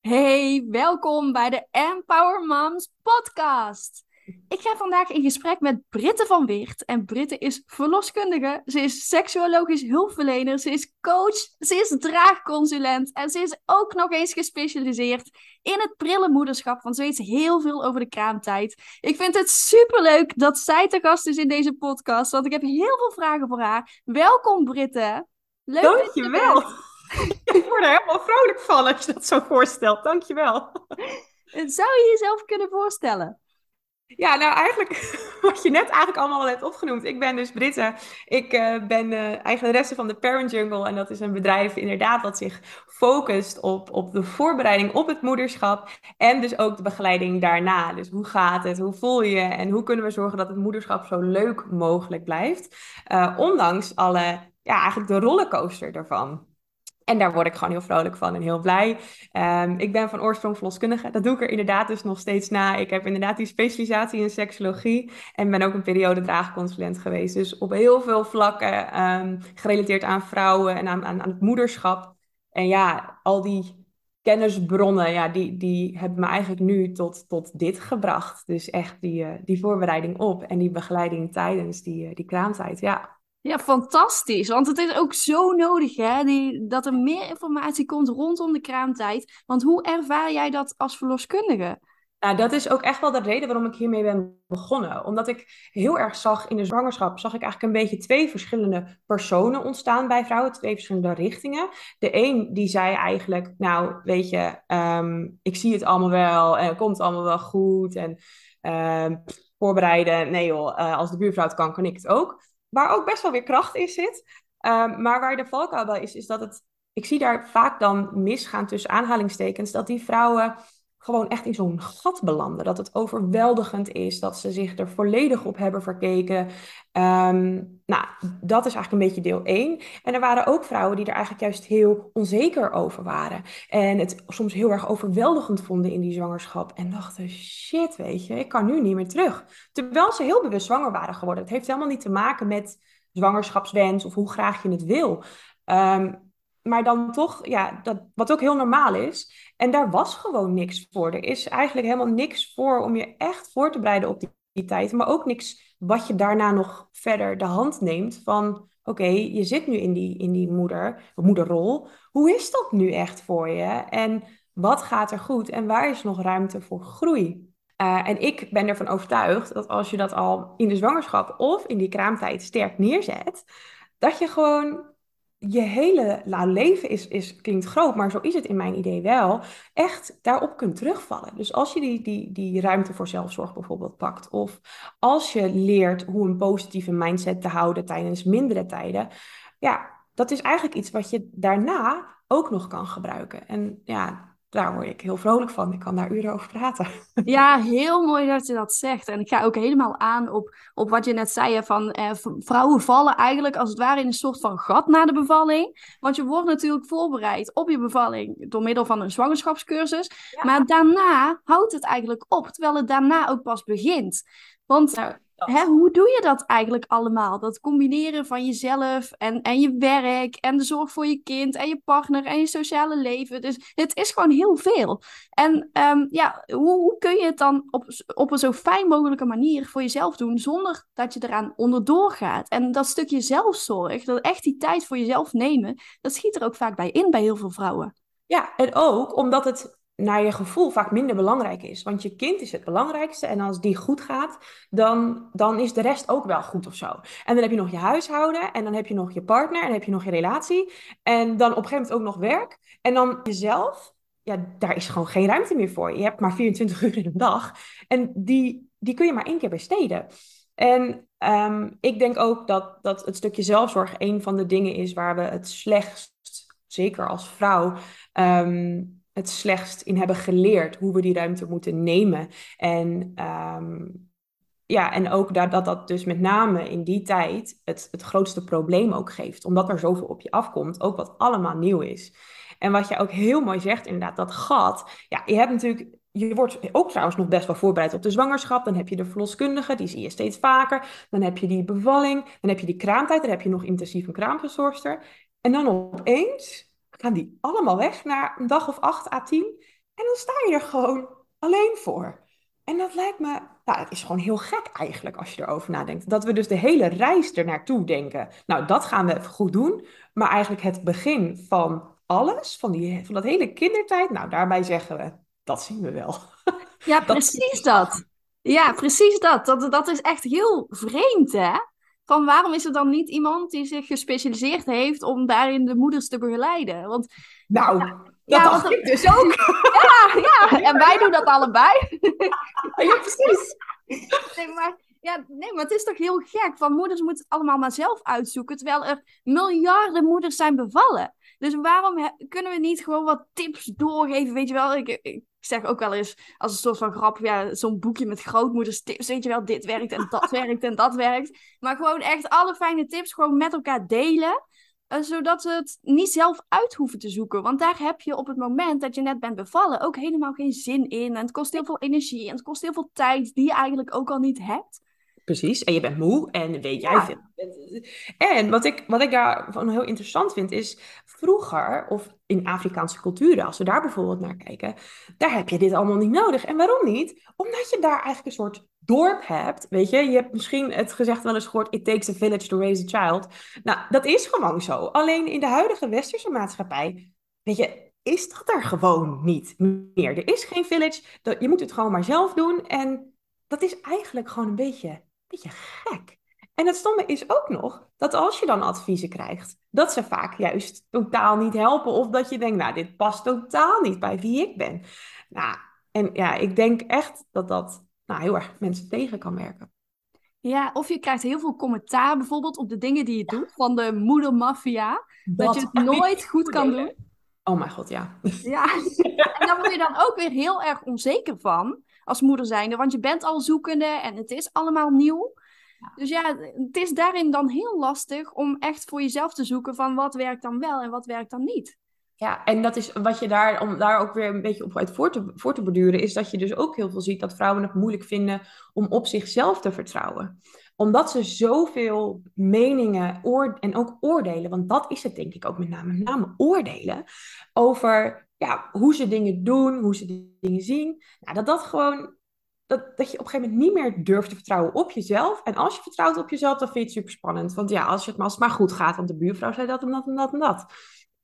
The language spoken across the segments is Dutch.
Hey, welkom bij de Empower Moms podcast. Ik ga vandaag in gesprek met Britte van Weert. En Britte is verloskundige, ze is seksuologisch hulpverlener, ze is coach, ze is draagconsulent en ze is ook nog eens gespecialiseerd in het prille moederschap, want ze weet heel veel over de kraamtijd. Ik vind het superleuk dat zij te gast is in deze podcast, want ik heb heel veel vragen voor haar. Welkom Britte. Leuk Dankjewel. Ik word er helemaal vrolijk van als je dat zo voorstelt. Dankjewel. Zou je jezelf kunnen voorstellen? Ja, nou eigenlijk wat je net eigenlijk allemaal al hebt opgenoemd. Ik ben dus Britte. Ik uh, ben uh, eigenaresse van de Parent Jungle. En dat is een bedrijf inderdaad wat zich focust op, op de voorbereiding op het moederschap. En dus ook de begeleiding daarna. Dus hoe gaat het? Hoe voel je? En hoe kunnen we zorgen dat het moederschap zo leuk mogelijk blijft? Uh, ondanks alle, ja, eigenlijk de rollercoaster daarvan. En daar word ik gewoon heel vrolijk van en heel blij. Um, ik ben van oorsprong verloskundige. Dat doe ik er inderdaad dus nog steeds na. Ik heb inderdaad die specialisatie in seksologie. En ben ook een periode draagconsulent geweest. Dus op heel veel vlakken um, gerelateerd aan vrouwen en aan, aan, aan, het moederschap. En ja, al die kennisbronnen, ja, die, die hebben me eigenlijk nu tot, tot dit gebracht. Dus echt die, uh, die voorbereiding op en die begeleiding tijdens die, uh, die kraamtijd, ja. Ja, fantastisch. Want het is ook zo nodig hè, die, dat er meer informatie komt rondom de kraamtijd. Want hoe ervaar jij dat als verloskundige? Nou, dat is ook echt wel de reden waarom ik hiermee ben begonnen. Omdat ik heel erg zag in de zwangerschap, zag ik eigenlijk een beetje twee verschillende personen ontstaan bij vrouwen, twee verschillende richtingen. De een die zei eigenlijk, nou weet je, um, ik zie het allemaal wel en het komt allemaal wel goed en um, voorbereiden. Nee joh, uh, als de buurvrouw het kan, kan ik het ook waar ook best wel weer kracht in zit. Um, maar waar de valkuil bij is, is dat het. Ik zie daar vaak dan misgaan tussen aanhalingstekens. Dat die vrouwen gewoon echt in zo'n gat belanden. Dat het overweldigend is, dat ze zich er volledig op hebben verkeken. Um, nou, dat is eigenlijk een beetje deel 1. En er waren ook vrouwen die er eigenlijk juist heel onzeker over waren. En het soms heel erg overweldigend vonden in die zwangerschap. En dachten, shit, weet je, ik kan nu niet meer terug. Terwijl ze heel bewust zwanger waren geworden. Het heeft helemaal niet te maken met zwangerschapswens of hoe graag je het wil. Um, maar dan toch, ja, dat, wat ook heel normaal is. En daar was gewoon niks voor. Er is eigenlijk helemaal niks voor om je echt voor te bereiden op die, tijd. Maar ook niks wat je daarna nog verder de hand neemt van... Oké, je zit nu in die, in die moeder, moederrol. Hoe is dat nu echt voor je? En wat gaat er goed? En waar is nog ruimte voor groei? Uh, en ik ben ervan overtuigd dat als je dat al in de zwangerschap of in die kraamtijd sterk neerzet, dat je gewoon je hele nou, leven is, is, klinkt groot, maar zo is het in mijn idee wel, echt daarop kunt terugvallen. Dus als je die, die, die ruimte voor zelfzorg bijvoorbeeld pakt, of als je leert hoe een positieve mindset te houden tijdens mindere tijden, ja, dat is eigenlijk iets wat je daarna ook nog kan gebruiken. En ja, daar word ik heel vrolijk van. Ik kan daar uren over praten. Ja, heel mooi dat je dat zegt. En ik ga ook helemaal aan op, op wat je net zei. Van eh, vrouwen vallen eigenlijk als het ware in een soort van gat na de bevalling. Want je wordt natuurlijk voorbereid op je bevalling door middel van een zwangerschapscursus. Maar daarna houdt het eigenlijk op, terwijl het daarna ook pas begint. Want nou, Hè, hoe doe je dat eigenlijk allemaal? Dat combineren van jezelf en, en je werk en de zorg voor je kind en je partner en je sociale leven. Dus het is gewoon heel veel. En um, ja, hoe, hoe, kun je het dan op, op een zo fijn mogelijke manier voor jezelf doen zonder dat je eraan onderdoor gaat? En dat stukje zelfzorg, dat echt die tijd voor jezelf nemen, dat schiet er ook vaak bij in bij heel veel vrouwen. Ja, en ook omdat het naar je gevoel vaak minder belangrijk is. Want je kind is het belangrijkste en als die goed gaat, dan, dan is de rest ook wel goed of zo. En dan heb je nog je huishouden en dan heb je nog je partner en dan heb je nog je relatie. En dan op een gegeven moment ook nog werk. En dan jezelf, ja, daar is gewoon geen ruimte meer voor. Je hebt maar 24 uur in een dag en die, die kun je maar één keer besteden. En um, ik denk ook dat, dat het stukje zelfzorg een van de dingen is waar we het slechtst, zeker als vrouw, um, het slechtst in hebben geleerd hoe we die ruimte moeten nemen. En, um, ja, en ook dat, dat dat dus met name in die tijd het, het grootste probleem ook geeft. Omdat er zoveel op je afkomt, ook wat allemaal nieuw is. En wat je ook heel mooi zegt, inderdaad, dat gat. Ja, je hebt natuurlijk je wordt ook trouwens nog best wel voorbereid op de zwangerschap. Dan heb je de verloskundige, die zie je steeds vaker. Dan heb je die bevalling, dan heb je die kraamtijd, dan heb je nog intensief een kraamverzorgster. En dan opeens gaan die allemaal weg naar een dag of acht à tien. En dan sta je er gewoon alleen voor. En dat lijkt me, nou, het is gewoon heel gek eigenlijk als je erover nadenkt. Dat we dus de hele reis er naartoe denken. Nou, dat gaan we even goed doen. Maar eigenlijk het begin van alles, van, die, van dat hele kindertijd, nou, daarbij zeggen we, dat zien we wel. Ja, precies dat. Ja, precies dat. dat. Dat is echt heel vreemd, hè? Van waarom is er dan niet iemand die zich gespecialiseerd heeft om daarin de moeders te begeleiden? Want, nou, dat ja, dacht ik dus ook. Ja, ja, en wij doen dat allebei. Ja, precies. Nee, maar, ja, nee, maar het is toch heel gek. Van moeders moeten het allemaal maar zelf uitzoeken, terwijl er miljarden moeders zijn bevallen. Dus waarom kunnen we niet gewoon wat tips doorgeven? Weet je wel, ik, ik zeg ook wel eens als een soort van grap, ja, zo'n boekje met grootmoeders tips. Weet je wel, dit werkt en dat werkt en dat werkt. Maar gewoon echt alle fijne tips gewoon met elkaar delen. Uh, zodat ze het niet zelf uit hoeven te zoeken. Want daar heb je op het moment dat je net bent bevallen ook helemaal geen zin in. En het kost heel veel energie en het kost heel veel tijd die je eigenlijk ook al niet hebt. Precies, en je bent moe en weet jij veel. En wat ik, wat ik daarvan heel interessant vind is, vroeger, of in Afrikaanse culturen, als we daar bijvoorbeeld naar kijken, daar heb je dit allemaal niet nodig. En waarom niet? Omdat je daar eigenlijk een soort dorp hebt, weet je. Je hebt misschien het gezegd wel eens gehoord, it takes a village to raise a child. Nou, dat is gewoon zo. Alleen in de huidige westerse maatschappij, weet je, is dat er gewoon niet meer. Er is geen village, je moet het gewoon maar zelf doen en dat is eigenlijk gewoon een beetje beetje gek. En het stomme is ook nog dat als je dan adviezen krijgt, dat ze vaak juist totaal niet helpen. Of dat je denkt, nou, dit past totaal niet bij wie ik ben. Nou, en ja, ik denk echt dat dat nou, heel erg mensen tegen kan werken. Ja, of je krijgt heel veel commentaar bijvoorbeeld op de dingen die je doet van de moedermafia. Dat, je het nooit goed kan doen. Oh mijn god, ja. Ja, en daar word je dan ook weer heel erg onzeker van als moeder zijnde. Want je bent al zoekende en het is allemaal nieuw. Dus ja, het is daarin dan heel lastig om echt voor jezelf te zoeken van wat werkt dan wel en wat werkt dan niet. Ja, en dat is wat je daar, om daar ook weer een beetje op uit voor te, voor te borduren, is dat je dus ook heel veel ziet dat vrouwen het moeilijk vinden om op zichzelf te vertrouwen. Omdat ze zoveel meningen oor en ook oordelen, want dat is het denk ik ook met name, met name oordelen over ja, hoe ze dingen doen, hoe ze dingen zien. Nou, dat dat gewoon, dat, dat je op een gegeven moment niet meer durft te vertrouwen op jezelf. En als je vertrouwt op jezelf, dan vind je het super spannend. Want ja, als, je het, als het maar goed gaat, want de buurvrouw zei dat en dat en dat en dat.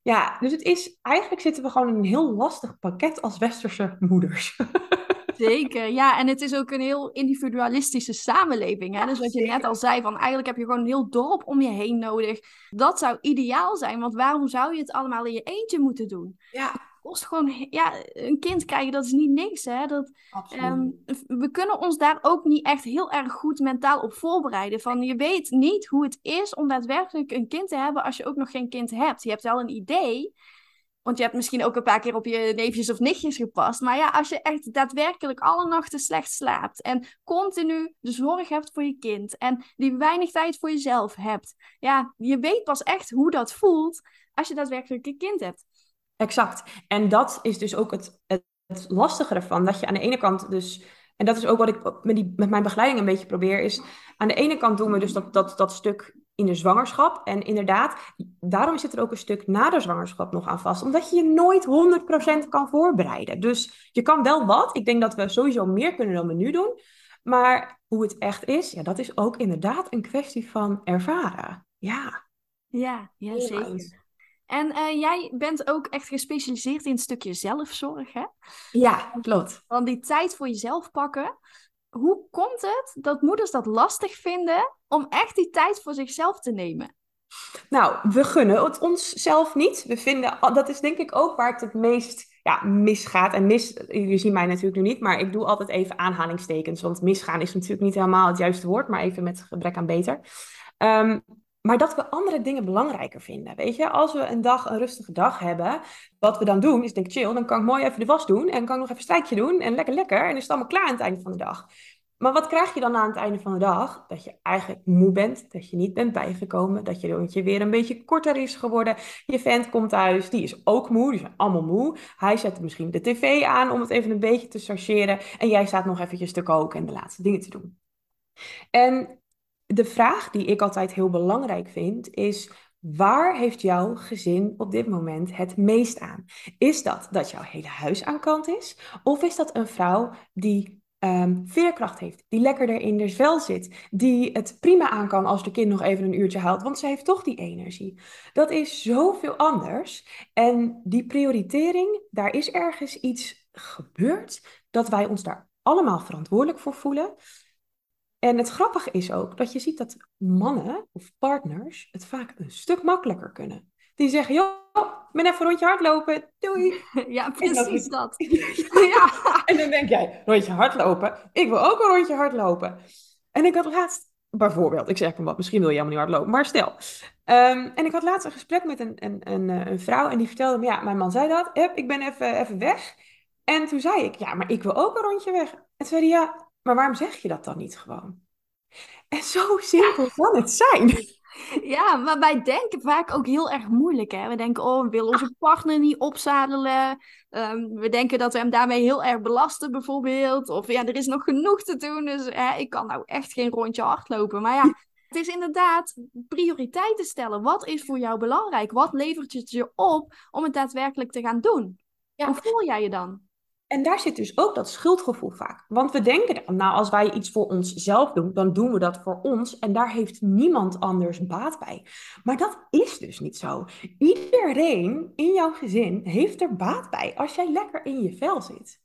Ja, dus het is, eigenlijk zitten we gewoon in een heel lastig pakket als westerse moeders. Zeker, ja. En het is ook een heel individualistische samenleving. Hè? dus wat je net al zei, van eigenlijk heb je gewoon een heel dorp om je heen nodig. Dat zou ideaal zijn, want waarom zou je het allemaal in je eentje moeten doen? Ja kost gewoon, ja, een kind krijgen, dat is niet niks. Hè? Dat, um, we kunnen ons daar ook niet echt heel erg goed mentaal op voorbereiden. Van je weet niet hoe het is om daadwerkelijk een kind te hebben als je ook nog geen kind hebt. Je hebt wel een idee, want je hebt misschien ook een paar keer op je neefjes of nichtjes gepast. Maar ja, als je echt daadwerkelijk alle nachten slecht slaapt en continu de zorg hebt voor je kind en die weinig tijd voor jezelf hebt. Ja, je weet pas echt hoe dat voelt als je daadwerkelijk een kind hebt. Exact. En dat is dus ook het, het, lastige ervan. Dat je aan de ene kant dus. En dat is ook wat ik met, die, met mijn begeleiding een beetje probeer. Is aan de ene kant doen we dus dat, dat, dat stuk in de zwangerschap. En inderdaad, daarom zit er ook een stuk na de zwangerschap nog aan vast. Omdat je je nooit 100% kan voorbereiden. Dus je kan wel wat. Ik denk dat we sowieso meer kunnen dan we nu doen. Maar hoe het echt is, ja, dat is ook inderdaad een kwestie van ervaren. Ja. Ja, ja zeker. En uh, jij bent ook echt gespecialiseerd in het stukje zelfzorg, hè? Ja, klopt. Van die tijd voor jezelf pakken. Hoe komt het dat moeders dat lastig vinden om echt die tijd voor zichzelf te nemen? Nou, we gunnen het onszelf niet. We vinden, dat is denk ik ook waar het het meest ja, misgaat. En mis, jullie zien mij natuurlijk nu niet, maar ik doe altijd even aanhalingstekens. Want misgaan is natuurlijk niet helemaal het juiste woord, maar even met gebrek aan beter. Um, maar dat we andere dingen belangrijker vinden. Weet je, als we een dag, een rustige dag hebben, wat we dan doen, is denk chill, dan kan ik mooi even de was doen en kan ik nog even een strijkje doen en lekker lekker en is het allemaal klaar aan het einde van de dag. Maar wat krijg je dan aan het einde van de dag? Dat je eigenlijk moe bent, dat je niet bent bijgekomen, dat je rondje weer een beetje korter is geworden. Je vent komt thuis, die is ook moe, die zijn allemaal moe. Hij zet misschien de tv aan om het even een beetje te chargeren en jij staat nog eventjes te koken en de laatste dingen te doen. En de vraag die ik altijd heel belangrijk vind is: Waar heeft jouw gezin op dit moment het meest aan? Is dat dat jouw hele huis aan kant is? Of is dat een vrouw die um, veerkracht heeft, die lekkerder in de vel zit, die het prima aan kan als de kind nog even een uurtje haalt, want ze heeft toch die energie. Dat is zoveel anders. En die prioritering, daar is ergens iets gebeurd dat wij ons daar allemaal verantwoordelijk voor voelen. En het grappige is ook dat je ziet dat mannen of partners het vaak een stuk makkelijker kunnen. Die zeggen, joh, ik ben even een rondje hardlopen, doei. Ja, precies dat. ja. En dan denk jij, rondje hardlopen, ik wil ook een rondje hardlopen. En ik had laatst, bijvoorbeeld, ik zeg maar wat, misschien wil je helemaal niet hardlopen, maar stel. Um, en ik had laatst een gesprek met een, een, een, eh, een vrouw en die vertelde me, ja, mijn man zei dat, ik ben even, even weg. En toen zei ik, ja, maar ik wil ook een rondje weg. En toen zei hij, ja, maar waarom zeg je dat dan niet gewoon? En zo simpel kan het zijn. Ja, maar wij denken vaak ook heel erg moeilijk. Hè? We denken, oh, we willen onze partner niet opzadelen. Um, we denken dat we hem daarmee heel erg belasten, bijvoorbeeld. Of ja, er is nog genoeg te doen, dus hè, ik kan nou echt geen rondje hardlopen. Maar ja, het is inderdaad prioriteiten stellen. Wat is voor jou belangrijk? Wat levert het je op om het daadwerkelijk te gaan doen? Ja. Hoe voel jij je dan? En daar zit dus ook dat schuldgevoel vaak. Want we denken dan, nou, als wij iets voor onszelf doen, dan doen we dat voor ons. En daar heeft niemand anders baat bij. Maar dat is dus niet zo. Iedereen in jouw gezin heeft er baat bij als jij lekker in je vel zit.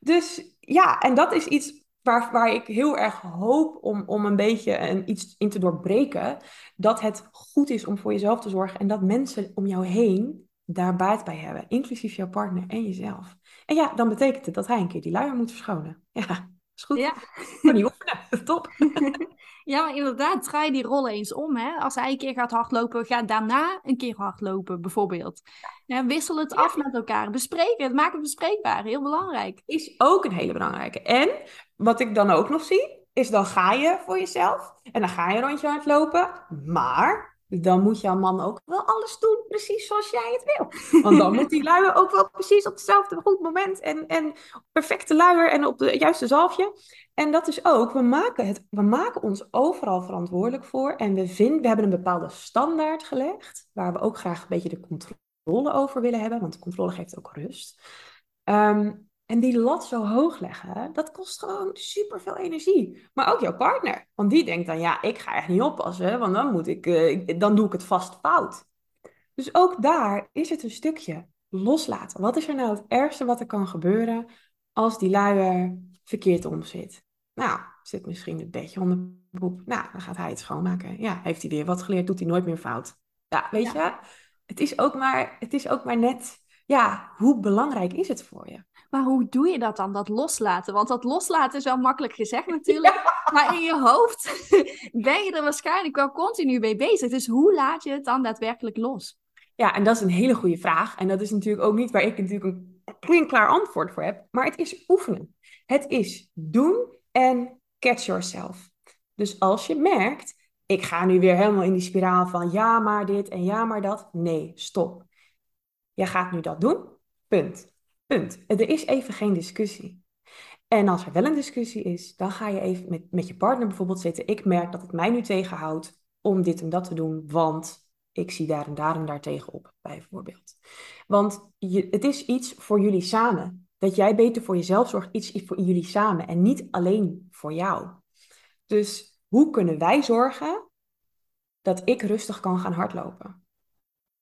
Dus ja, en dat is iets waar, waar ik heel erg hoop om, om een beetje een, iets in te doorbreken. Dat het goed is om voor jezelf te zorgen en dat mensen om jou heen daar baat bij hebben, inclusief jouw partner en jezelf. En ja, dan betekent het dat hij een keer die luier moet verschonen. Ja, is goed. Ja. Kan niet oefenen. Top. Ja, maar inderdaad, draai die rollen eens om. Hè? Als hij een keer gaat hardlopen, ga daarna een keer hardlopen, bijvoorbeeld. Ja, wissel het af met elkaar. Bespreken het, maak het bespreekbaar. Heel belangrijk. Is ook een hele belangrijke. En wat ik dan ook nog zie, is dan ga je voor jezelf. En dan ga je een rondje hardlopen. Maar dan moet jouw man ook wel alles doen precies zoals jij het wil. Want dan moet die luier ook wel precies op hetzelfde goed moment en, en perfecte luier en op de juiste zalfje. En dat is ook, we maken, het, we maken ons overal verantwoordelijk voor en we, vinden, we hebben een bepaalde standaard gelegd, waar we ook graag een beetje de controle over willen hebben, want de controle geeft ook rust. Um, en die lat zo hoog leggen, dat kost gewoon super veel energie. Maar ook jouw partner. Want die denkt dan, ja, ik ga echt niet oppassen, want dan, moet ik, uh, dan doe ik het vast fout. Dus ook daar is het een stukje loslaten. Wat is er nou het ergste wat er kan gebeuren als die luier verkeerd om zit? Nou, zit misschien het bedje onder de poep. Nou, dan gaat hij het schoonmaken. Ja, heeft hij weer wat geleerd, doet hij nooit meer fout. Ja, weet je, het is, ook maar, het is ook maar net, ja, hoe belangrijk is het voor je? Maar hoe doe je dat dan, dat loslaten? Want dat loslaten is wel makkelijk gezegd natuurlijk. Maar in je hoofd ben je er waarschijnlijk wel continu mee bezig. Dus hoe laat je het dan daadwerkelijk los? Ja, en dat is een hele goede vraag. En dat is natuurlijk ook niet waar ik natuurlijk een klaar antwoord voor heb. Maar het is oefenen. Het is doen en catch yourself. Dus als je merkt, ik ga nu weer helemaal in die spiraal van ja maar dit en ja maar dat. Nee, stop. Je gaat nu dat doen. Punt. Punt. Er is even geen discussie. En als er wel een discussie is, dan ga je even met, met je partner bijvoorbeeld zitten. Ik merk dat het mij nu tegenhoudt om dit en dat te doen, want ik zie daar en daar en daar tegenop, bijvoorbeeld. Want je, het is iets voor jullie samen. Dat jij beter voor jezelf zorgt, iets voor jullie samen en niet alleen voor jou. Dus hoe kunnen wij zorgen dat ik rustig kan gaan hardlopen?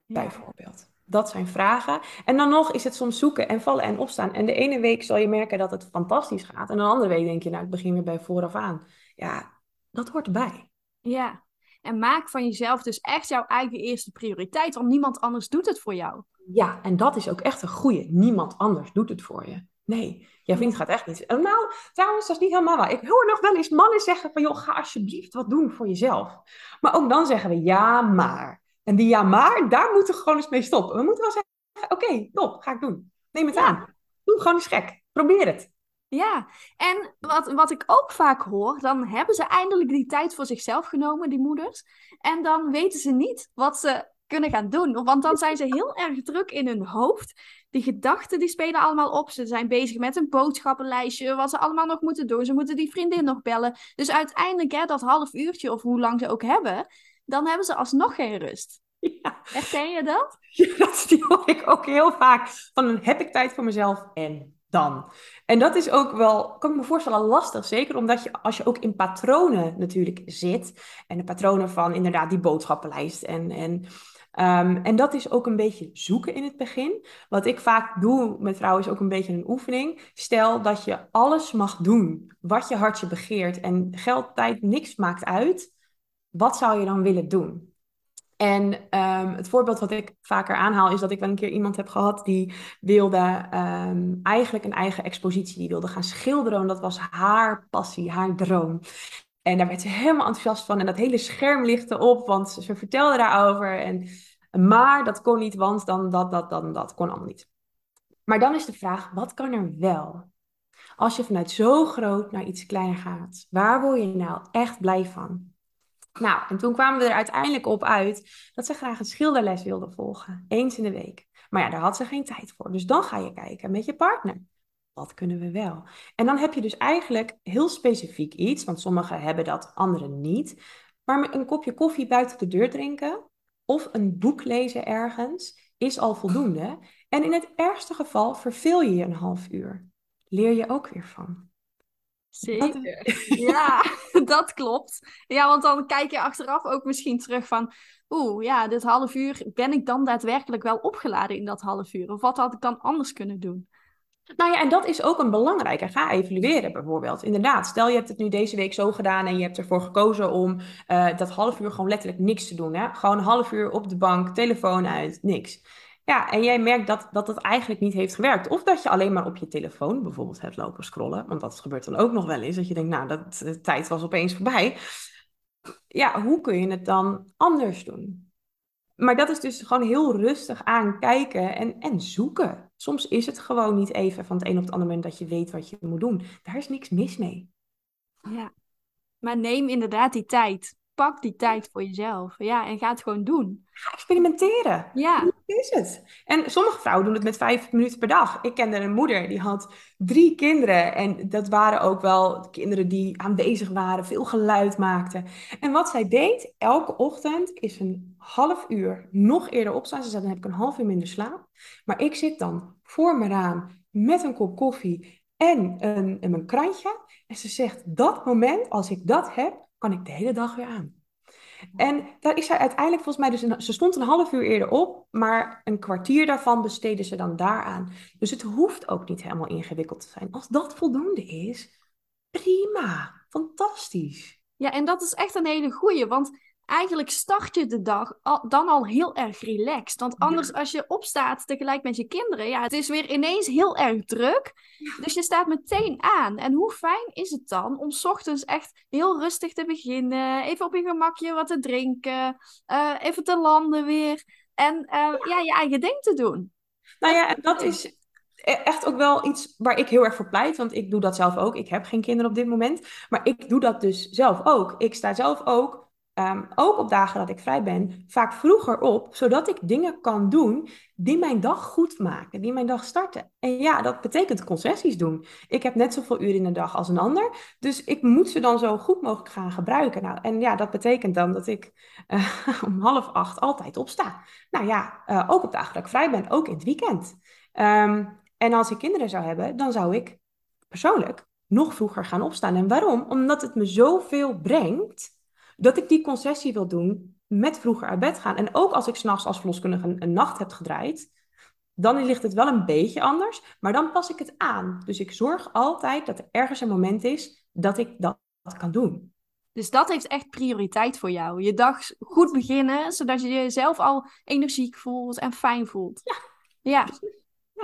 Bijvoorbeeld. Dat zijn vragen. En dan nog is het soms zoeken en vallen en opstaan. En de ene week zal je merken dat het fantastisch gaat. En de andere week denk je, nou, ik begin weer bij vooraf aan. Ja, dat hoort erbij. Ja, en maak van jezelf dus echt jouw eigen eerste prioriteit, want niemand anders doet het voor jou. Ja, en dat is ook echt een goede. Niemand anders doet het voor je. Nee, jouw vriend gaat echt niet. Nou, trouwens, dat is niet helemaal waar. Ik hoor nog wel eens mannen zeggen van, joh, ga alsjeblieft wat doen voor jezelf. Maar ook dan zeggen we, ja, maar. En die ja maar, daar moeten we gewoon eens mee stoppen. We moeten wel zeggen, oké, top, ga ik doen. Neem het aan. Doe gewoon eens gek. Probeer het. Ja, en wat, wat ik ook vaak hoor, dan hebben ze eindelijk die tijd voor zichzelf genomen, die moeders. En dan weten ze niet wat ze kunnen gaan doen. Want dan zijn ze heel erg druk in hun hoofd. Die gedachten die spelen allemaal op. Ze zijn bezig met een boodschappenlijstje, wat ze allemaal nog moeten doen. Ze moeten die vriendin nog bellen. Dus uiteindelijk, hè, dat half uurtje of hoe lang ze ook hebben, dan hebben ze alsnog geen rust. Ja. Herken je dat? Ja, dat die hoor ik ook heel vaak. Van dan heb ik tijd voor mezelf en dan. En dat is ook wel, kan ik me voorstellen, lastig. Zeker omdat je, als je ook in patronen natuurlijk zit. En de patronen van inderdaad die boodschappenlijst. En, en, um, en dat is ook een beetje zoeken in het begin. Wat ik vaak doe met vrouwen is ook een beetje een oefening. Stel dat je alles mag doen wat je hartje begeert. En geld, tijd, niks maakt uit. Wat zou je dan willen doen? En um, het voorbeeld wat ik vaker aanhaal is dat ik wel een keer iemand heb gehad die wilde um, eigenlijk een eigen expositie, die wilde gaan schilderen. En dat was haar passie, haar droom. En daar werd ze helemaal enthousiast van. En dat hele scherm lichtte op, want ze vertelde daarover. En, maar dat kon niet, want dan dat, dat, dan dat. Kon allemaal niet. Maar dan is de vraag, wat kan er wel? Als je vanuit zo groot naar iets kleiner gaat, waar word je nou echt blij van? Nou, en toen kwamen we er uiteindelijk op uit dat ze graag een schilderles wilde volgen, eens in de week. Maar ja, daar had ze geen tijd voor. Dus dan ga je kijken met je partner. Wat kunnen we wel? En dan heb je dus eigenlijk heel specifiek iets, want sommigen hebben dat, anderen niet. Maar een kopje koffie buiten de deur drinken of een boek lezen ergens is al voldoende. En in het ergste geval verveel je je een half uur. Leer je ook weer van. Zeker. Ja, dat klopt. Ja, want dan kijk je achteraf ook misschien terug van... Oeh, ja, dit half uur, ben ik dan daadwerkelijk wel opgeladen in dat half uur? Of wat had ik dan anders kunnen doen? Nou ja, en dat is ook een belangrijke. Ga evalueren bijvoorbeeld. Inderdaad, stel je hebt het nu deze week zo gedaan en je hebt ervoor gekozen om uh, dat half uur gewoon letterlijk niks te doen. Hè? Gewoon een half uur op de bank, telefoon uit, niks. Ja, en jij merkt dat, dat het eigenlijk niet heeft gewerkt. Of dat je alleen maar op je telefoon bijvoorbeeld hebt lopen scrollen. Want dat gebeurt dan ook nog wel eens. Dat je denkt, nou, dat, de tijd was opeens voorbij. Ja, hoe kun je het dan anders doen? Maar dat is dus gewoon heel rustig aankijken en, en zoeken. Soms is het gewoon niet even van het een op het andere moment dat je weet wat je moet doen. Daar is niks mis mee. Ja, maar neem inderdaad die tijd pak die tijd voor jezelf. Ja, en ga het gewoon doen. Ga experimenteren. Ja. Hoe is het? En sommige vrouwen doen het met vijf minuten per dag. Ik kende een moeder die had drie kinderen. En dat waren ook wel kinderen die aanwezig waren, veel geluid maakten. En wat zij deed, elke ochtend is een half uur nog eerder opstaan. Ze zei, dan heb ik een half uur minder slaap. Maar ik zit dan voor me raam met een kop koffie en een, en een krantje. En ze zegt, dat moment, als ik dat heb, kan ik de hele dag weer aan. En daar is zij uiteindelijk volgens mij dus... Een, ze stond een half uur eerder op, maar een kwartier daarvan besteden ze dan daaraan. Dus het hoeft ook niet helemaal ingewikkeld te zijn. Als dat voldoende is, prima, fantastisch. Ja, en dat is echt een hele goeie, want eigenlijk start je de dag dan al heel erg relaxed. Want anders als je opstaat tegelijk met je kinderen, ja, het is weer ineens heel erg druk. Dus je staat meteen aan. En hoe fijn is het dan om ochtends echt heel rustig te beginnen, even op je gemakje wat te drinken, uh, even te landen weer en uh, ja, je eigen ding te doen. Nou ja, dat is e-, echt ook wel iets waar ik heel erg voor pleit. Want ik doe dat zelf ook. Ik heb geen kinderen op dit moment. Maar ik doe dat dus zelf ook. Ik sta zelf ook Ehm, ook op dagen dat ik vrij ben, vaak vroeger op, zodat ik dingen kan doen die mijn dag goed maken, die mijn dag starten. En ja, dat betekent concessies doen. Ik heb net zoveel uren in de dag als een ander, dus ik moet ze dan zo goed mogelijk gaan gebruiken. Nou, en ja, dat betekent dan dat ik uh, om half acht altijd opsta. Nou ja, uh, ook op dagen dat ik vrij ben, ook in het weekend. Um, en als ik kinderen zou hebben, dan zou ik persoonlijk nog vroeger gaan opstaan. En waarom? Omdat het me zoveel brengt dat ik die concessie wil doen met vroeger uit bed gaan. En ook als ik s'nachts als verloskundige een, een nacht heb gedraaid, dan ligt het wel een beetje anders, maar dan pas ik het aan. Dus ik zorg altijd dat er ergens een moment is dat ik dat kan doen. Dus dat heeft echt prioriteit voor jou. Je dag goed beginnen, zodat je jezelf al energiek voelt en fijn voelt. Ja, ja.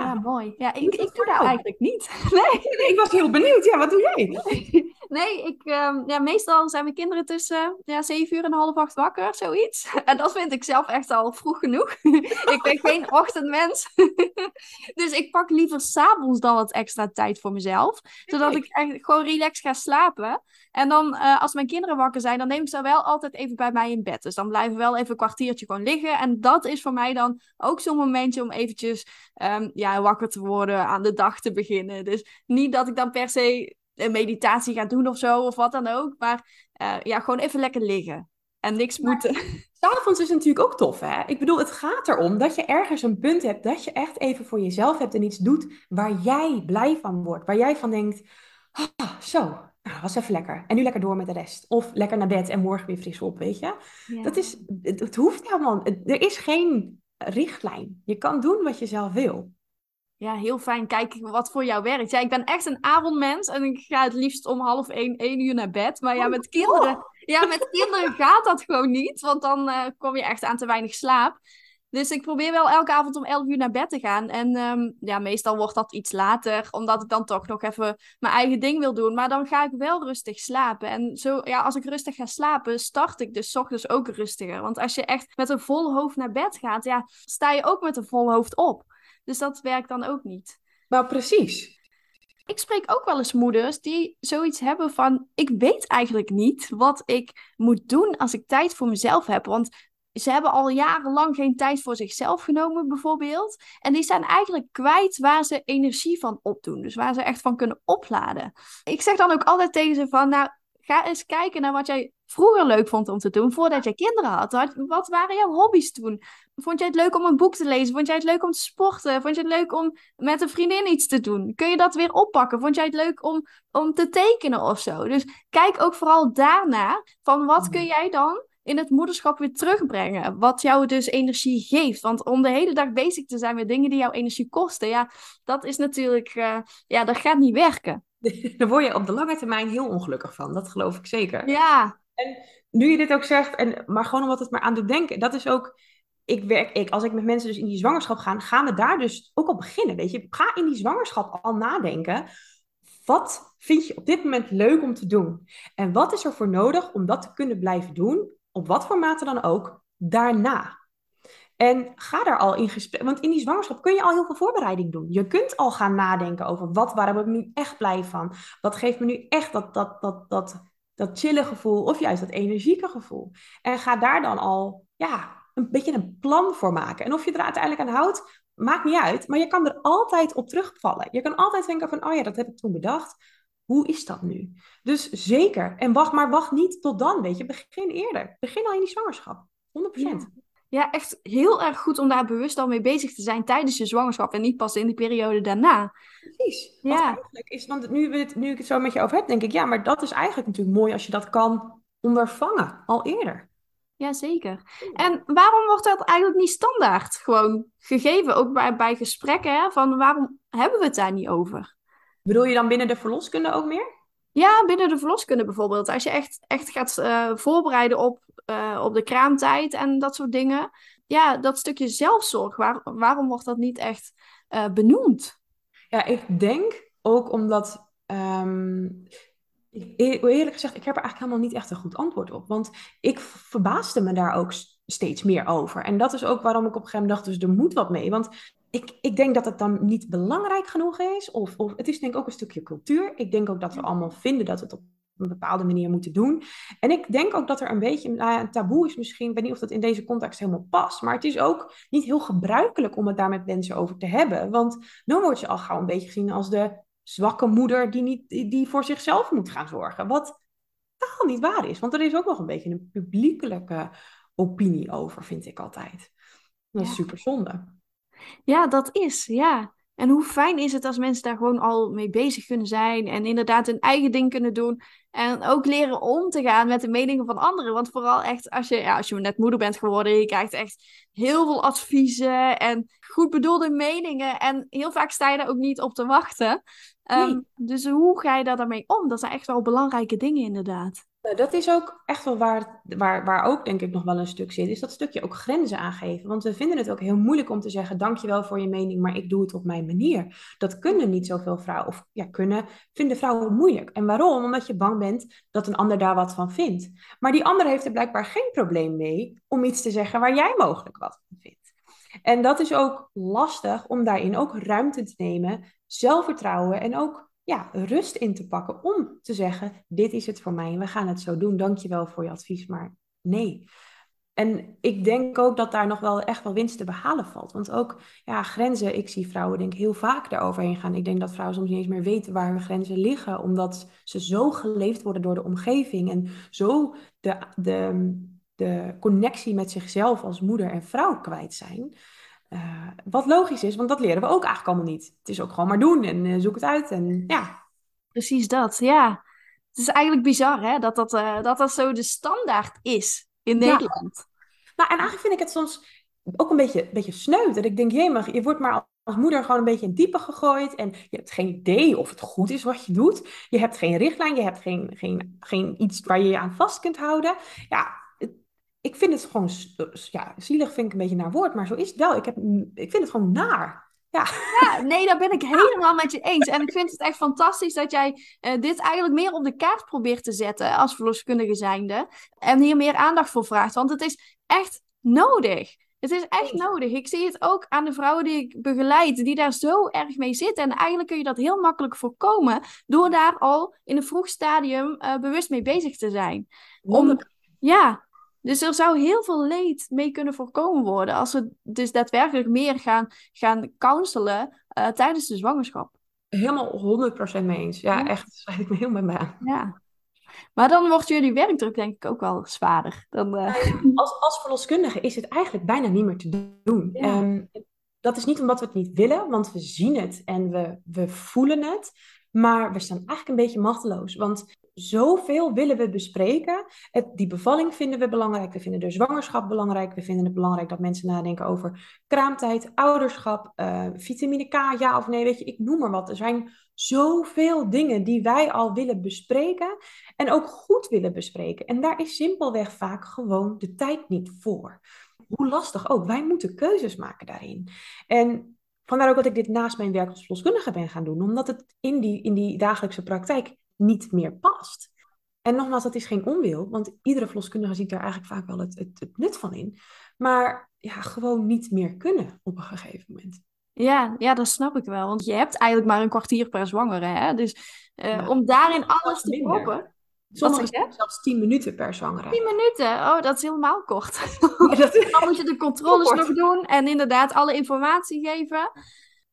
Ja, mooi. Ja, ik, ik doe dat eigenlijk niet. Nee. Ik was heel benieuwd. Ja, wat doe jij? Nee, ik, um, ja, meestal zijn mijn kinderen tussen ja, zeven uur en half acht wakker, zoiets. En dat vind ik zelf echt al vroeg genoeg. ik ben geen ochtendmens. Dus ik pak liever s'avonds dan wat extra tijd voor mezelf. Zodat ik echt gewoon relaxed ga slapen. En dan, uh, als mijn kinderen wakker zijn, dan neem ik ze wel altijd even bij mij in bed. Dus dan blijven we wel even een kwartiertje gewoon liggen. En dat is voor mij dan ook zo'n momentje om eventjes um, ja, wakker te worden, aan de dag te beginnen. Dus niet dat ik dan per se een meditatie ga doen of zo, of wat dan ook. Maar uh, ja, gewoon even lekker liggen. En niks moeten. S'avonds is natuurlijk ook tof, hè? Ik bedoel, het gaat erom dat je ergens een punt hebt, dat je echt even voor jezelf hebt en iets doet waar jij blij van wordt. Waar jij van denkt, ah, zo, nou, was even lekker. En nu lekker door met de rest. Of lekker naar bed en morgen weer fris op, weet je? Dat is, het, het hoeft helemaal, er is geen richtlijn. Je kan doen wat je zelf wil. Ja, heel fijn. Kijk wat voor jou werkt. Ja, ik ben echt een avondmens en ik ga het liefst om half één, één uur naar bed. Maar ja, met kinderen, ja, met kinderen gaat dat gewoon niet, want dan uh, kom je echt aan te weinig slaap. Dus ik probeer wel elke avond om 11 uur naar bed te gaan. En um, ja, meestal wordt dat iets later, omdat ik dan toch nog even mijn eigen ding wil doen. Maar dan ga ik wel rustig slapen. En zo, ja, als ik rustig ga slapen, start ik dus ochtends ook rustiger. Want als je echt met een vol hoofd naar bed gaat, ja, sta je ook met een vol hoofd op. Dus dat werkt dan ook niet. Nou, precies. Ik spreek ook wel eens moeders die zoiets hebben van: ik weet eigenlijk niet wat ik moet doen als ik tijd voor mezelf heb. Want ze hebben al jarenlang geen tijd voor zichzelf genomen, bijvoorbeeld. En die zijn eigenlijk kwijt waar ze energie van opdoen. Dus waar ze echt van kunnen opladen. Ik zeg dan ook altijd tegen ze van, nou, ga eens kijken naar wat jij vroeger leuk vond om te doen, voordat je kinderen had. Wat waren jouw hobby's toen? Vond jij het leuk om een boek te lezen? Vond jij het leuk om te sporten? Vond je het leuk om met een vriendin iets te doen? Kun je dat weer oppakken? Vond jij het leuk om, om te tekenen of zo? Dus kijk ook vooral daarna van wat kun jij dan in het moederschap weer terugbrengen. Wat jou dus energie geeft. Want om de hele dag bezig te zijn met dingen die jou energie kosten, ja, dat is natuurlijk, uh, ja, dat gaat niet werken. Daar word je op de lange termijn heel ongelukkig van. Dat geloof ik zeker. Ja. En nu je dit ook zegt, en, maar gewoon omdat het maar aan doet denken, dat is ook. Ik werk, ik, als ik met mensen dus in die zwangerschap ga, gaan we daar dus ook al beginnen. Weet je, ga in die zwangerschap al nadenken. Wat vind je op dit moment leuk om te doen? En wat is er voor nodig om dat te kunnen blijven doen op wat voor mate dan ook, daarna. En ga daar al in gesprek. Want in die zwangerschap kun je al heel veel voorbereiding doen. Je kunt al gaan nadenken over wat, waar ben ik nu echt blij van? Wat geeft me nu echt dat, dat, dat, dat, dat chille gevoel of juist dat energieke gevoel? En ga daar dan al ja, een beetje een plan voor maken. En of je er uiteindelijk aan houdt, maakt niet uit. Maar je kan er altijd op terugvallen. Je kan altijd denken van, oh ja, dat heb ik toen bedacht. Hoe is dat nu? Dus zeker. En wacht, maar wacht niet tot dan, weet je. Begin eerder. Begin al in die zwangerschap. 100%. Ja. Ja. echt heel erg goed om daar bewust al mee bezig te zijn tijdens je zwangerschap en niet pas in die periode daarna. Precies. Ja. eigenlijk is, want nu, nu ik het zo met je over heb, denk ik, ja, maar dat is eigenlijk natuurlijk mooi als je dat kan ondervangen, al eerder. Jazeker. En waarom wordt dat eigenlijk niet standaard gewoon gegeven, ook bij, bij gesprekken, hè? van waarom hebben we het daar niet over? Bedoel je dan binnen de verloskunde ook meer? Ja, binnen de verloskunde bijvoorbeeld. Als je echt, echt gaat uh, voorbereiden op, uh, op de kraamtijd en dat soort dingen. Ja, dat stukje zelfzorg, waar, waarom wordt dat niet echt uh, benoemd? Ja, ik denk ook omdat. Um, eerlijk gezegd, ik heb er eigenlijk helemaal niet echt een goed antwoord op. Want ik verbaasde me daar ook steeds meer over. En dat is ook waarom ik op een gegeven moment dacht, dus er moet wat mee. Want ik, ik denk dat het dan niet belangrijk genoeg is. Of, of het is denk ik ook een stukje cultuur. Ik denk ook dat we allemaal vinden dat het op een bepaalde manier moeten doen. En ik denk ook dat er een beetje nou een taboe is misschien. Ik weet niet of dat in deze context helemaal past. Maar het is ook niet heel gebruikelijk om het daar met mensen over te hebben. Want dan word je al gauw een beetje gezien als de zwakke moeder die, niet, die voor zichzelf moet gaan zorgen. Wat totaal niet waar is. Want er is ook nog een beetje een publiekelijke opinie over, vind ik altijd. Dat is ja. super zonde. Ja, dat is, ja. En hoe fijn is het als mensen daar gewoon al mee bezig kunnen zijn en inderdaad hun eigen ding kunnen doen. En ook leren om te gaan met de meningen van anderen. Want vooral echt als je, ja, als je net moeder bent geworden, je krijgt echt heel veel adviezen en goed bedoelde meningen. En heel vaak sta je daar ook niet op te wachten. Um, Dus hoe ga je daar daarmee om? Dat zijn echt wel belangrijke dingen inderdaad. Nou, dat is ook echt wel waar, waar, waar ook denk ik nog wel een stuk zit, is dat stukje ook grenzen aangeven. Want we vinden het ook heel moeilijk om te zeggen, dankjewel voor je mening, maar ik doe het op mijn manier. Dat kunnen niet zoveel vrouwen, of ja, kunnen, vinden vrouwen moeilijk. En waarom? Omdat je bang bent dat een ander daar wat van vindt. Maar die ander heeft er blijkbaar geen probleem mee om iets te zeggen waar jij mogelijk wat van vindt. En dat is ook lastig om daarin ook ruimte te nemen, zelfvertrouwen en ook ja, rust in te pakken om te zeggen: Dit is het voor mij we gaan het zo doen. Dankjewel voor je advies, maar nee. En ik denk ook dat daar nog wel echt wel winst te behalen valt. Want ook ja, grenzen, ik zie vrouwen denk heel vaak daaroverheen gaan. Ik denk dat vrouwen soms niet eens meer weten waar hun grenzen liggen. Omdat ze zo geleefd worden door de omgeving. En zo de, de, de connectie met zichzelf als moeder en vrouw kwijt zijn. Uh, wat logisch is, want dat leren we ook eigenlijk allemaal niet. Het is ook gewoon maar doen en uh, zoek het uit. En ja. Precies dat, ja. Het is eigenlijk bizar hè, dat dat, uh, dat, dat zo de standaard is in Nederland. Nou, en eigenlijk vind ik het soms ook een beetje, beetje sneu. Dat ik denk, jee, je wordt maar als moeder gewoon een beetje in diepe gegooid. En je hebt geen idee of het goed is wat je doet. Je hebt geen richtlijn, je hebt geen, geen, geen iets waar je je aan vast kunt houden. Ja, ik vind het gewoon, ja, zielig vind ik een beetje naar woord, maar zo is het wel. Ik, heb, ik vind het gewoon naar. Ja. ja, nee, daar ben ik helemaal met je eens. En ik vind het echt fantastisch dat jij uh, dit eigenlijk meer op de kaart probeert te zetten als verloskundige zijnde. En hier meer aandacht voor vraagt. Want het is echt nodig. Het is echt nodig. Ik zie het ook aan de vrouwen die ik begeleid, die daar zo erg mee zitten. En eigenlijk kun je dat heel makkelijk voorkomen door daar al in een vroeg stadium uh, bewust mee bezig te zijn. Om, ja, dus er zou heel veel leed mee kunnen voorkomen worden als we dus daadwerkelijk meer gaan, gaan counselen uh, tijdens de zwangerschap. Helemaal 100% mee eens. Ja, echt, dat sluit ik me heel met me aan. Ja. Maar dan wordt jullie werkdruk denk ik ook wel zwaarder. Dan, uh... als, als verloskundige is het eigenlijk bijna niet meer te doen. Ja. Um, dat is niet omdat we het niet willen, want we zien het en we, we voelen het. Maar we staan eigenlijk een beetje machteloos. Want zoveel willen we bespreken. Die bevalling vinden we belangrijk. We vinden de zwangerschap belangrijk. We vinden het belangrijk dat mensen nadenken over kraamtijd, ouderschap, uh, vitamine K, ja of nee. Weet je, ik noem maar wat. Er zijn zoveel dingen die wij al willen bespreken. En ook goed willen bespreken. En daar is simpelweg vaak gewoon de tijd niet voor. Hoe lastig ook. Wij moeten keuzes maken daarin. En vandaar ook dat ik dit naast mijn werk als verloskundige ben gaan doen. Omdat het in die, in die dagelijkse praktijk niet meer past. En nogmaals, dat is geen onwil, want iedere verloskundige ziet daar eigenlijk vaak wel het, het, het nut van in. Maar ja, gewoon niet meer kunnen op een gegeven moment. Ja, ja, dat snap ik wel. Want je hebt eigenlijk maar een kwartier per zwangere. Hè? Dus uh, om daarin alles te proppen. Sommigen zelfs 10 minuten per zwangere. 10 minuten? Oh, dat is helemaal kort. dat... Dan moet je de controles nog doen en inderdaad alle informatie geven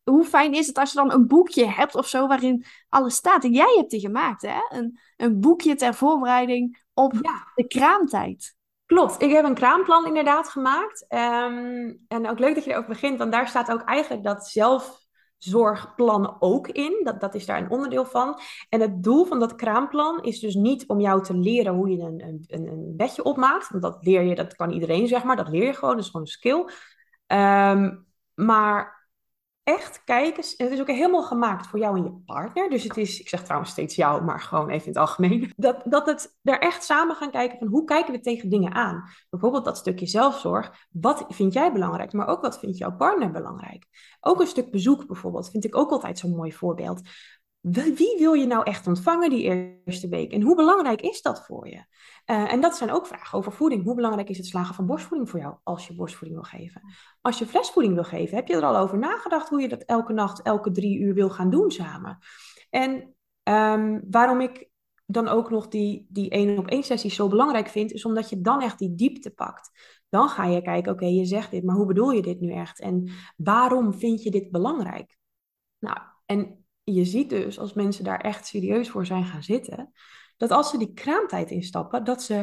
hoe fijn is het als je dan een boekje hebt of zo waarin alles staat. En jij hebt die gemaakt, hè? Een, een boekje ter voorbereiding op de kraamtijd. Klopt, ik heb een kraamplan inderdaad gemaakt. Um, en ook leuk dat je erover begint, want daar staat ook eigenlijk dat zelfzorgplan ook in. Dat, dat is daar een onderdeel van. En het doel van dat kraamplan is dus niet om jou te leren hoe je een, een, een bedje opmaakt. Want dat leer je, dat kan iedereen zeg maar, dat leer je gewoon, dat is gewoon een skill. Um, maar echt kijken. Het is ook helemaal gemaakt voor jou en je partner. Dus het is, ik zeg trouwens steeds jou, maar gewoon even in het algemeen. Dat, dat het er echt samen gaan kijken van hoe kijken we tegen dingen aan. Bijvoorbeeld dat stukje zelfzorg. Wat vind jij belangrijk, maar ook wat vindt jouw partner belangrijk? Ook een stuk bezoek bijvoorbeeld vind ik ook altijd zo'n mooi voorbeeld. Wie wil je nou echt ontvangen die eerste week? En hoe belangrijk is dat voor je? Uh, en dat zijn ook vragen over voeding. Hoe belangrijk is het slagen van borstvoeding voor jou als je borstvoeding wil geven? Als je flesvoeding wil geven, heb je er al over nagedacht hoe je dat elke nacht, elke drie uur wil gaan doen samen? En um, waarom ik dan ook nog die, die één op één sessie zo belangrijk vind, is omdat je dan echt die diepte pakt. Dan ga je kijken, oké, je zegt dit, maar hoe bedoel je dit nu echt? En waarom vind je dit belangrijk? Nou, en je ziet dus als mensen daar echt serieus voor zijn gaan zitten, dat als ze die kraamtijd instappen, dat ze,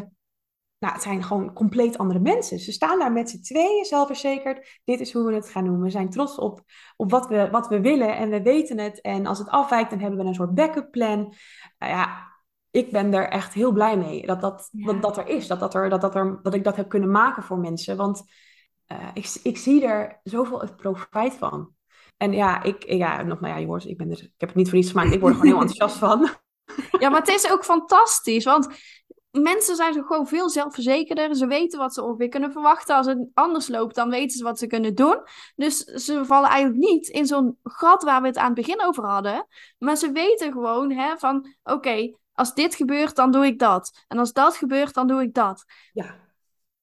nou, het zijn gewoon compleet andere mensen. Ze staan daar met z'n tweeën, zelfverzekerd. Dit is hoe we het gaan doen. We zijn trots op, op wat, we, wat we willen en we weten het. En als het afwijkt, dan hebben we een soort backup plan. Nou ja, ik ben er echt heel blij mee dat dat, dat, dat, er is. Dat, dat, er, dat, dat, er, dat ik dat heb kunnen maken voor mensen. Want uh, ik, ik zie er zoveel het profijt van. En ja, ik, ja, nog maar ja, ik, ben er, ik heb het niet voor niets gemaakt. Ik word er gewoon heel enthousiast van. Ja, maar het is ook fantastisch, want mensen zijn gewoon veel zelfverzekerder. Ze weten wat ze ongeveer kunnen verwachten. Als het anders loopt, dan weten ze wat ze kunnen doen. Dus ze vallen eigenlijk niet in zo'n gat waar we het aan het begin over hadden. Maar ze weten gewoon hè, van, oké, als dit gebeurt, dan doe ik dat. En als dat gebeurt, dan doe ik dat. Ja,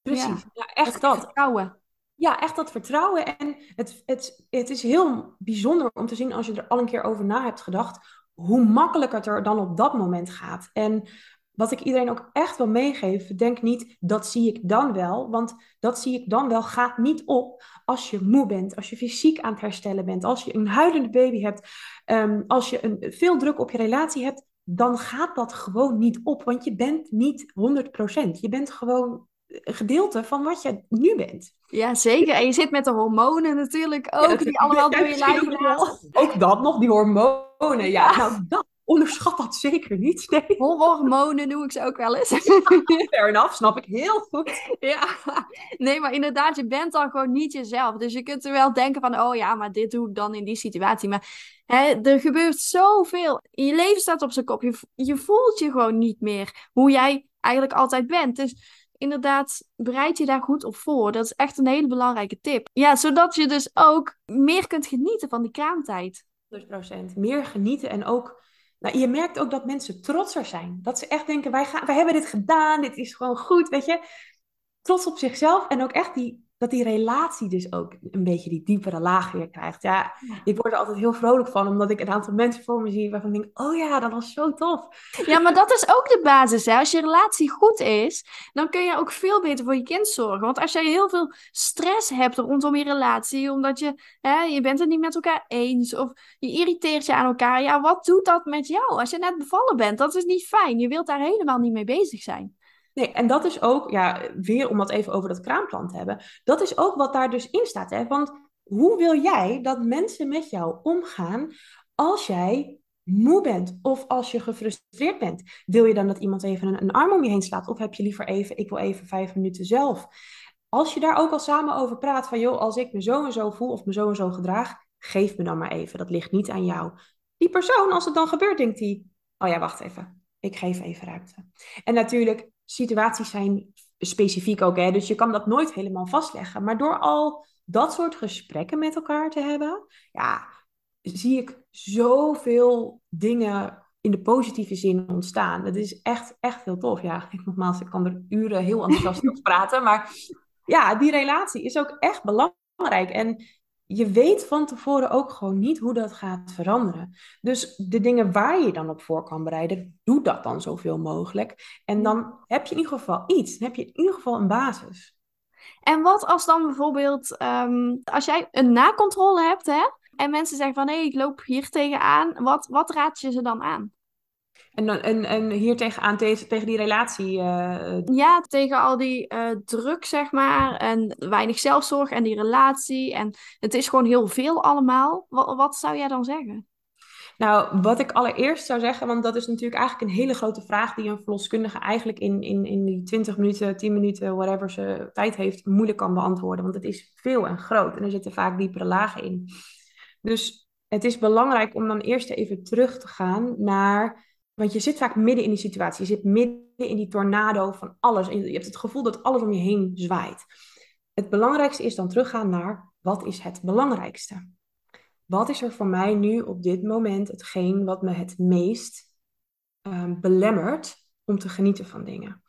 precies. Ja, echt dat. Vertrouwen. Ja, echt dat vertrouwen. En het, het, het is heel bijzonder om te zien als je er al een keer over na hebt gedacht hoe makkelijk het er dan op dat moment gaat. En wat ik iedereen ook echt wil meegeven, denk niet dat zie ik dan wel, want dat zie ik dan wel gaat niet op als je moe bent, als je fysiek aan het herstellen bent, als je een huilende baby hebt, um, als je een, veel druk op je relatie hebt, dan gaat dat gewoon niet op, want je bent niet 100%. Je bent gewoon gedeelte van wat je nu bent. Ja, zeker. En je zit met de hormonen natuurlijk ook, die allemaal door je lijf. Ook dat nog, die hormonen. Ja, nou dat onderschat dat zeker niet. Nee. Hormonen noem ik ze ook wel eens. Fair enough, snap ik heel goed. Ja, nee, maar inderdaad, je bent dan gewoon niet jezelf. Dus je kunt er wel denken van, oh ja, maar dit doe ik dan in die situatie. Maar hè, er gebeurt zoveel. Je leven staat op zijn kop. Je, je voelt je gewoon niet meer hoe jij eigenlijk altijd bent. Dus inderdaad, bereid je daar goed op voor. Dat is echt een hele belangrijke tip. Ja, zodat je dus ook meer kunt genieten van die kraamtijd. 100%. Meer genieten en ook nou, je merkt ook dat mensen trotser zijn. Dat ze echt denken, wij, gaan, wij hebben dit gedaan, dit is gewoon goed, weet je. Trots op zichzelf en ook echt die dat die relatie dus ook een beetje die diepere laag weer krijgt. Ja, ik word er altijd heel vrolijk van, omdat ik een aantal mensen voor me zie waarvan ik denk, oh ja, dat was zo tof. Ja, maar dat is ook de basis. Hè? Als je relatie goed is, dan kun je ook veel beter voor je kind zorgen. Want als jij heel veel stress hebt rondom je relatie, omdat je, hè, je bent het niet met elkaar eens, of je irriteert je aan elkaar, ja, wat doet dat met jou? Als je net bevallen bent, dat is niet fijn. Je wilt daar helemaal niet mee bezig zijn. Nee, en dat is ook, ja, weer om het even over dat kraamplan te hebben. Dat is ook wat daar dus in staat. Hè? Want hoe wil jij dat mensen met jou omgaan als jij moe bent of als je gefrustreerd bent? Wil je dan dat iemand even een, een arm om je heen slaat? Of heb je liever even, ik wil even vijf minuten zelf? Als je daar ook al samen over praat van, joh, als ik me zo en zo voel of me zo en zo gedraag, geef me dan maar even. Dat ligt niet aan jou. Die persoon, als het dan gebeurt, denkt die, oh ja, wacht even. Ik geef even ruimte. En natuurlijk, situaties zijn specifiek ook, hè, dus je kan dat nooit helemaal vastleggen. Maar door al dat soort gesprekken met elkaar te hebben, ja, zie ik zoveel dingen in de positieve zin ontstaan. Dat is echt, echt heel tof. Ja, ik, nogmaals, ik kan er uren heel enthousiast over praten, maar ja, die relatie is ook echt belangrijk. En je weet van tevoren ook gewoon niet hoe dat gaat veranderen. Dus de dingen waar je dan op voor kan bereiden, doe dat dan zoveel mogelijk. En dan heb je in ieder geval iets. Dan heb je in ieder geval een basis. En wat als dan bijvoorbeeld, um, als jij een nakontrole hebt, hè? En mensen zeggen van, hé, ik loop hier tegenaan. Wat, wat raad je ze dan aan? En, en, en hier tegenaan, tegen, tegen die relatie? Uh... Ja, tegen al die uh, druk, zeg maar. En weinig zelfzorg en die relatie. En het is gewoon heel veel allemaal. Wat, wat zou jij dan zeggen? Nou, wat ik allereerst zou zeggen, want dat is natuurlijk eigenlijk een hele grote vraag die een verloskundige eigenlijk in, in, in die 20 minuten, 10 minuten, whatever ze tijd heeft, moeilijk kan beantwoorden. Want het is veel en groot en er zitten vaak diepere lagen in. Dus het is belangrijk om dan eerst even terug te gaan naar want je zit vaak midden in die situatie. Je zit midden in die tornado van alles. En je hebt het gevoel dat alles om je heen zwaait. Het belangrijkste is dan teruggaan naar wat is het belangrijkste? Wat is er voor mij nu op dit moment hetgeen wat me het meest um, belemmert om te genieten van dingen?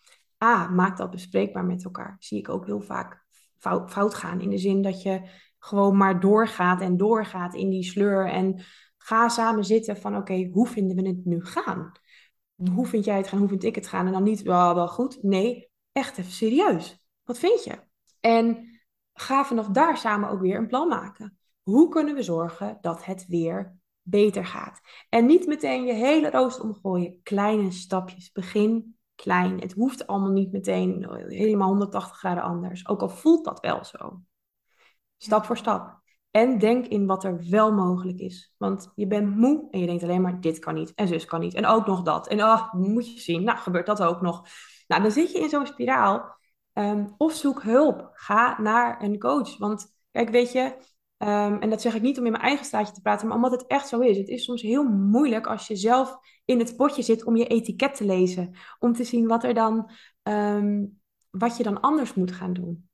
A, maak dat bespreekbaar met elkaar. Zie ik ook heel vaak fout, fout gaan. In de zin dat je gewoon maar doorgaat en doorgaat in die sleur. En Ga samen zitten van oké, hoe vinden we het nu gaan? Hoe vind jij het gaan? Hoe vind ik het gaan? En dan niet wel, wel goed. Nee, echt even serieus. Wat vind je? En ga vanaf daar samen ook weer een plan maken. Hoe kunnen we zorgen dat het weer beter gaat? En niet meteen je hele rooster omgooien. Kleine stapjes. Begin klein. Het hoeft allemaal niet meteen helemaal 180 graden anders. Ook al voelt dat wel zo. Stap voor stap. En denk in wat er wel mogelijk is. Want je bent moe en je denkt alleen maar dit kan niet en zus kan niet. En ook nog dat. En oh, moet je zien, nou gebeurt dat ook nog. Nou, dan zit je in zo'n spiraal. Ehm, of zoek hulp. Ga naar een coach. Want kijk, weet je, ehm, en dat zeg ik niet om in mijn eigen straatje te praten, maar omdat het echt zo is. Het is soms heel moeilijk als je zelf in het potje zit om je etiket te lezen. Om te zien wat er dan, ehm, wat je dan anders moet gaan doen.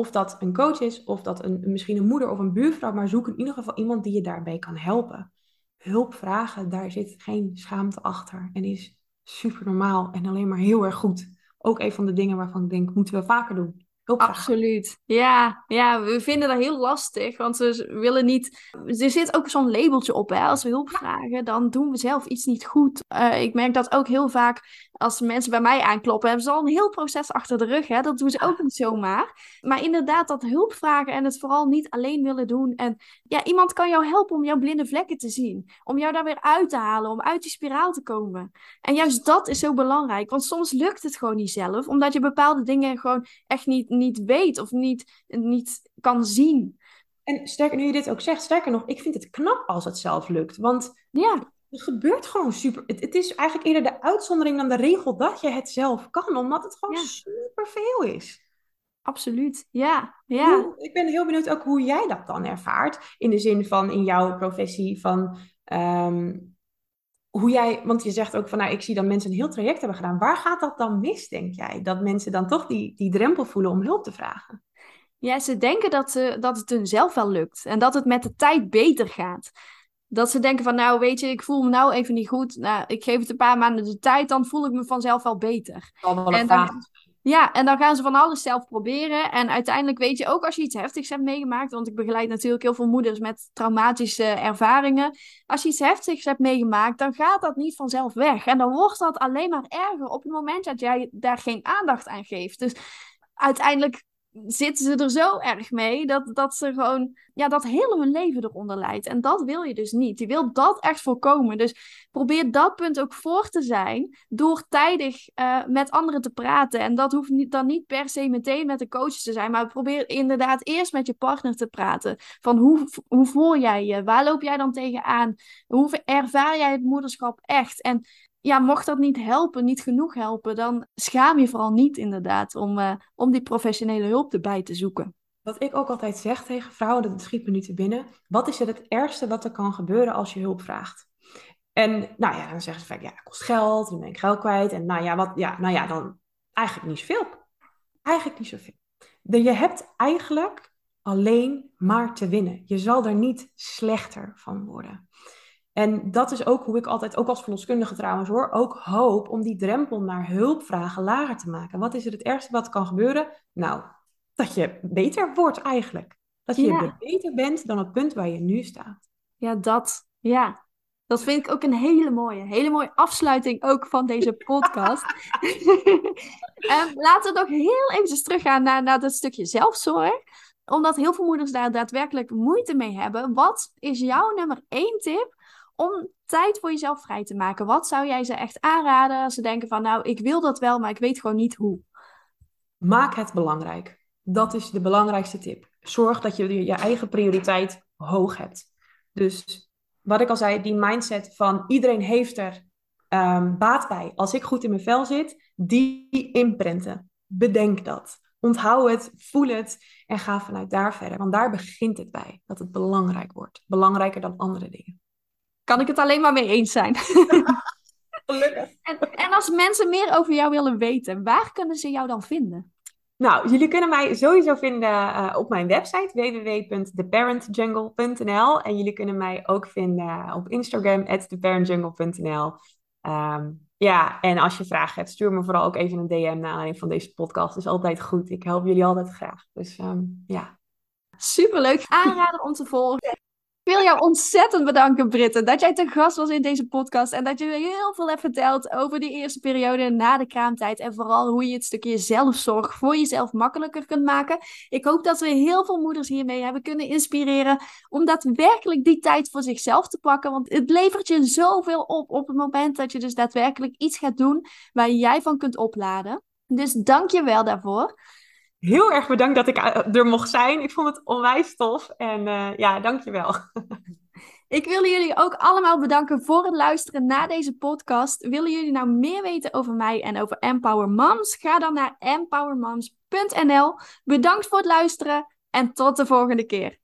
Of dat een coach is, of dat een, misschien een moeder of een buurvrouw, maar zoek in ieder geval iemand die je daarbij kan helpen. Hulp vragen, daar zit geen schaamte achter en is super normaal en alleen maar heel erg goed. Ook een van de dingen waarvan ik denk, moeten we vaker doen. Absoluut. Ja, ja, we vinden dat heel lastig, want we willen niet. Er zit ook zo'n labeltje op, hè? Als we hulp vragen, dan doen we zelf iets niet goed. Uh, ik merk dat ook heel vaak als mensen bij mij aankloppen, hebben ze al een heel proces achter de rug. Hè? Dat doen ze ook niet zomaar. Maar inderdaad, dat hulp vragen en het vooral niet alleen willen doen. En ja, iemand kan jou helpen om jouw blinde vlekken te zien. Om jou daar weer uit te halen, om uit die spiraal te komen. En juist dat is zo belangrijk. Want soms lukt het gewoon niet zelf, omdat je bepaalde dingen gewoon echt niet, niet weet of niet, niet kan zien. En sterker, nu je dit ook zegt, sterker nog, ik vind het knap als het zelf lukt. Want ja. Er gebeurt gewoon super. Het, het, is eigenlijk eerder de uitzondering dan de regel dat je het zelf kan, omdat het gewoon super veel is. Absoluut, ja. ja. ik ben heel benieuwd ook hoe jij dat dan ervaart. In de zin van in jouw professie van ehm, hoe jij, want je zegt ook van nou, ik zie dat mensen een heel traject hebben gedaan. Waar gaat dat dan mis, denk jij? Dat mensen dan toch die, die drempel voelen om hulp te vragen? Ja, ze denken dat, ze, dat het hun zelf wel lukt en dat het met de tijd beter gaat dat ze denken van, nou weet je, ik voel me nou even niet goed. Nou, ik geef het een paar maanden de tijd, dan voel ik me vanzelf wel beter. en dan, ja, en dan gaan ze van alles zelf proberen. En uiteindelijk weet je ook als je iets heftigs hebt meegemaakt, want ik begeleid natuurlijk heel veel moeders met traumatische ervaringen. Als je iets heftigs hebt meegemaakt, dan gaat dat niet vanzelf weg. En dan wordt dat alleen maar erger op het moment dat jij daar geen aandacht aan geeft. Dus uiteindelijk zitten ze er zo erg mee dat, dat ze gewoon, ja, dat hele hun leven eronder leidt. En dat wil je dus niet. Je wil dat echt voorkomen. Dus probeer dat punt ook voor te zijn door tijdig uh, met anderen te praten. En dat hoeft niet, dan niet per se meteen met de coaches te zijn, maar probeer inderdaad eerst met je partner te praten. Van hoe, hoe voel jij je? Waar loop jij dan tegenaan? Hoe ervaar jij het moederschap echt? En ja, mocht dat niet helpen, niet genoeg helpen, dan schaam je vooral niet inderdaad om, uh, om die professionele hulp erbij te zoeken. Wat ik ook altijd zeg tegen vrouwen, dat schiet me nu te binnen. Wat is het ergste wat er kan gebeuren als je hulp vraagt? En nou ja, dan zeggen ze vaak, ja, het kost geld, dan ben ik geld kwijt. En nou ja, wat, ja, nou ja, dan eigenlijk niet zoveel. Eigenlijk niet zoveel. Je hebt eigenlijk alleen maar te winnen. Je zal er niet slechter van worden. En dat is ook hoe ik altijd, ook als verloskundige trouwens hoor, ook hoop om die drempel naar hulpvragen lager te maken. Wat is er het ergste wat kan gebeuren? Nou, dat je beter wordt eigenlijk. Dat je beter bent dan het punt waar je nu staat. Ja, dat. Ja. Dat vind ik ook een hele mooie, hele mooie afsluiting ook van deze podcast. um, laten we nog heel even teruggaan naar, naar dat stukje zelfzorg omdat heel veel moeders daar daadwerkelijk moeite mee hebben. Wat is jouw nummer één tip om tijd voor jezelf vrij te maken. Wat zou jij ze echt aanraden als ze denken van nou, ik wil dat wel, maar ik weet gewoon niet hoe? Maak het belangrijk. Dat is de belangrijkste tip. Zorg dat je je eigen prioriteit hoog hebt. Dus wat ik al zei, die mindset van iedereen heeft er um, baat bij. Als ik goed in mijn vel zit, die imprenten. Bedenk dat. Onthoud het, voel het en ga vanuit daar verder. Want daar begint het bij, dat het belangrijk wordt. Belangrijker dan andere dingen kan ik het alleen maar mee eens zijn. Gelukkig. En, en als mensen meer over jou willen weten, waar kunnen ze jou dan vinden? Nou, jullie kunnen mij sowieso vinden uh, op mijn website www.theparentjungle.nl en jullie kunnen mij ook vinden op Instagram theparentjungle.nl. Um, ja, en als je vragen hebt, stuur me vooral ook even een DM naar aanleiding van deze podcast. Dat is altijd goed. Ik help jullie altijd graag. Dus um, ja. Superleuk. Aanrader om te volgen. Wil jou ontzettend bedanken, Britten, dat jij te gast was in deze podcast en dat je heel veel hebt verteld over die eerste periode na de kraamtijd en vooral hoe je het stukje zelfzorg voor jezelf makkelijker kunt maken. Ik hoop dat we heel veel moeders hiermee hebben kunnen inspireren om daadwerkelijk die tijd voor zichzelf te pakken, want het levert je zoveel op op het moment dat je dus daadwerkelijk iets gaat doen waar jij van kunt opladen. Dus dank je wel daarvoor heel erg bedankt dat ik eh, er mocht zijn. Ik vond het onwijs tof. En uh, ja, dankjewel. Ik wil jullie ook allemaal bedanken voor het luisteren naar deze podcast. Willen jullie nou meer weten over mij en over Empower Moms? Ga dan naar empowermoms.nl. Bedankt voor het luisteren en tot de volgende keer.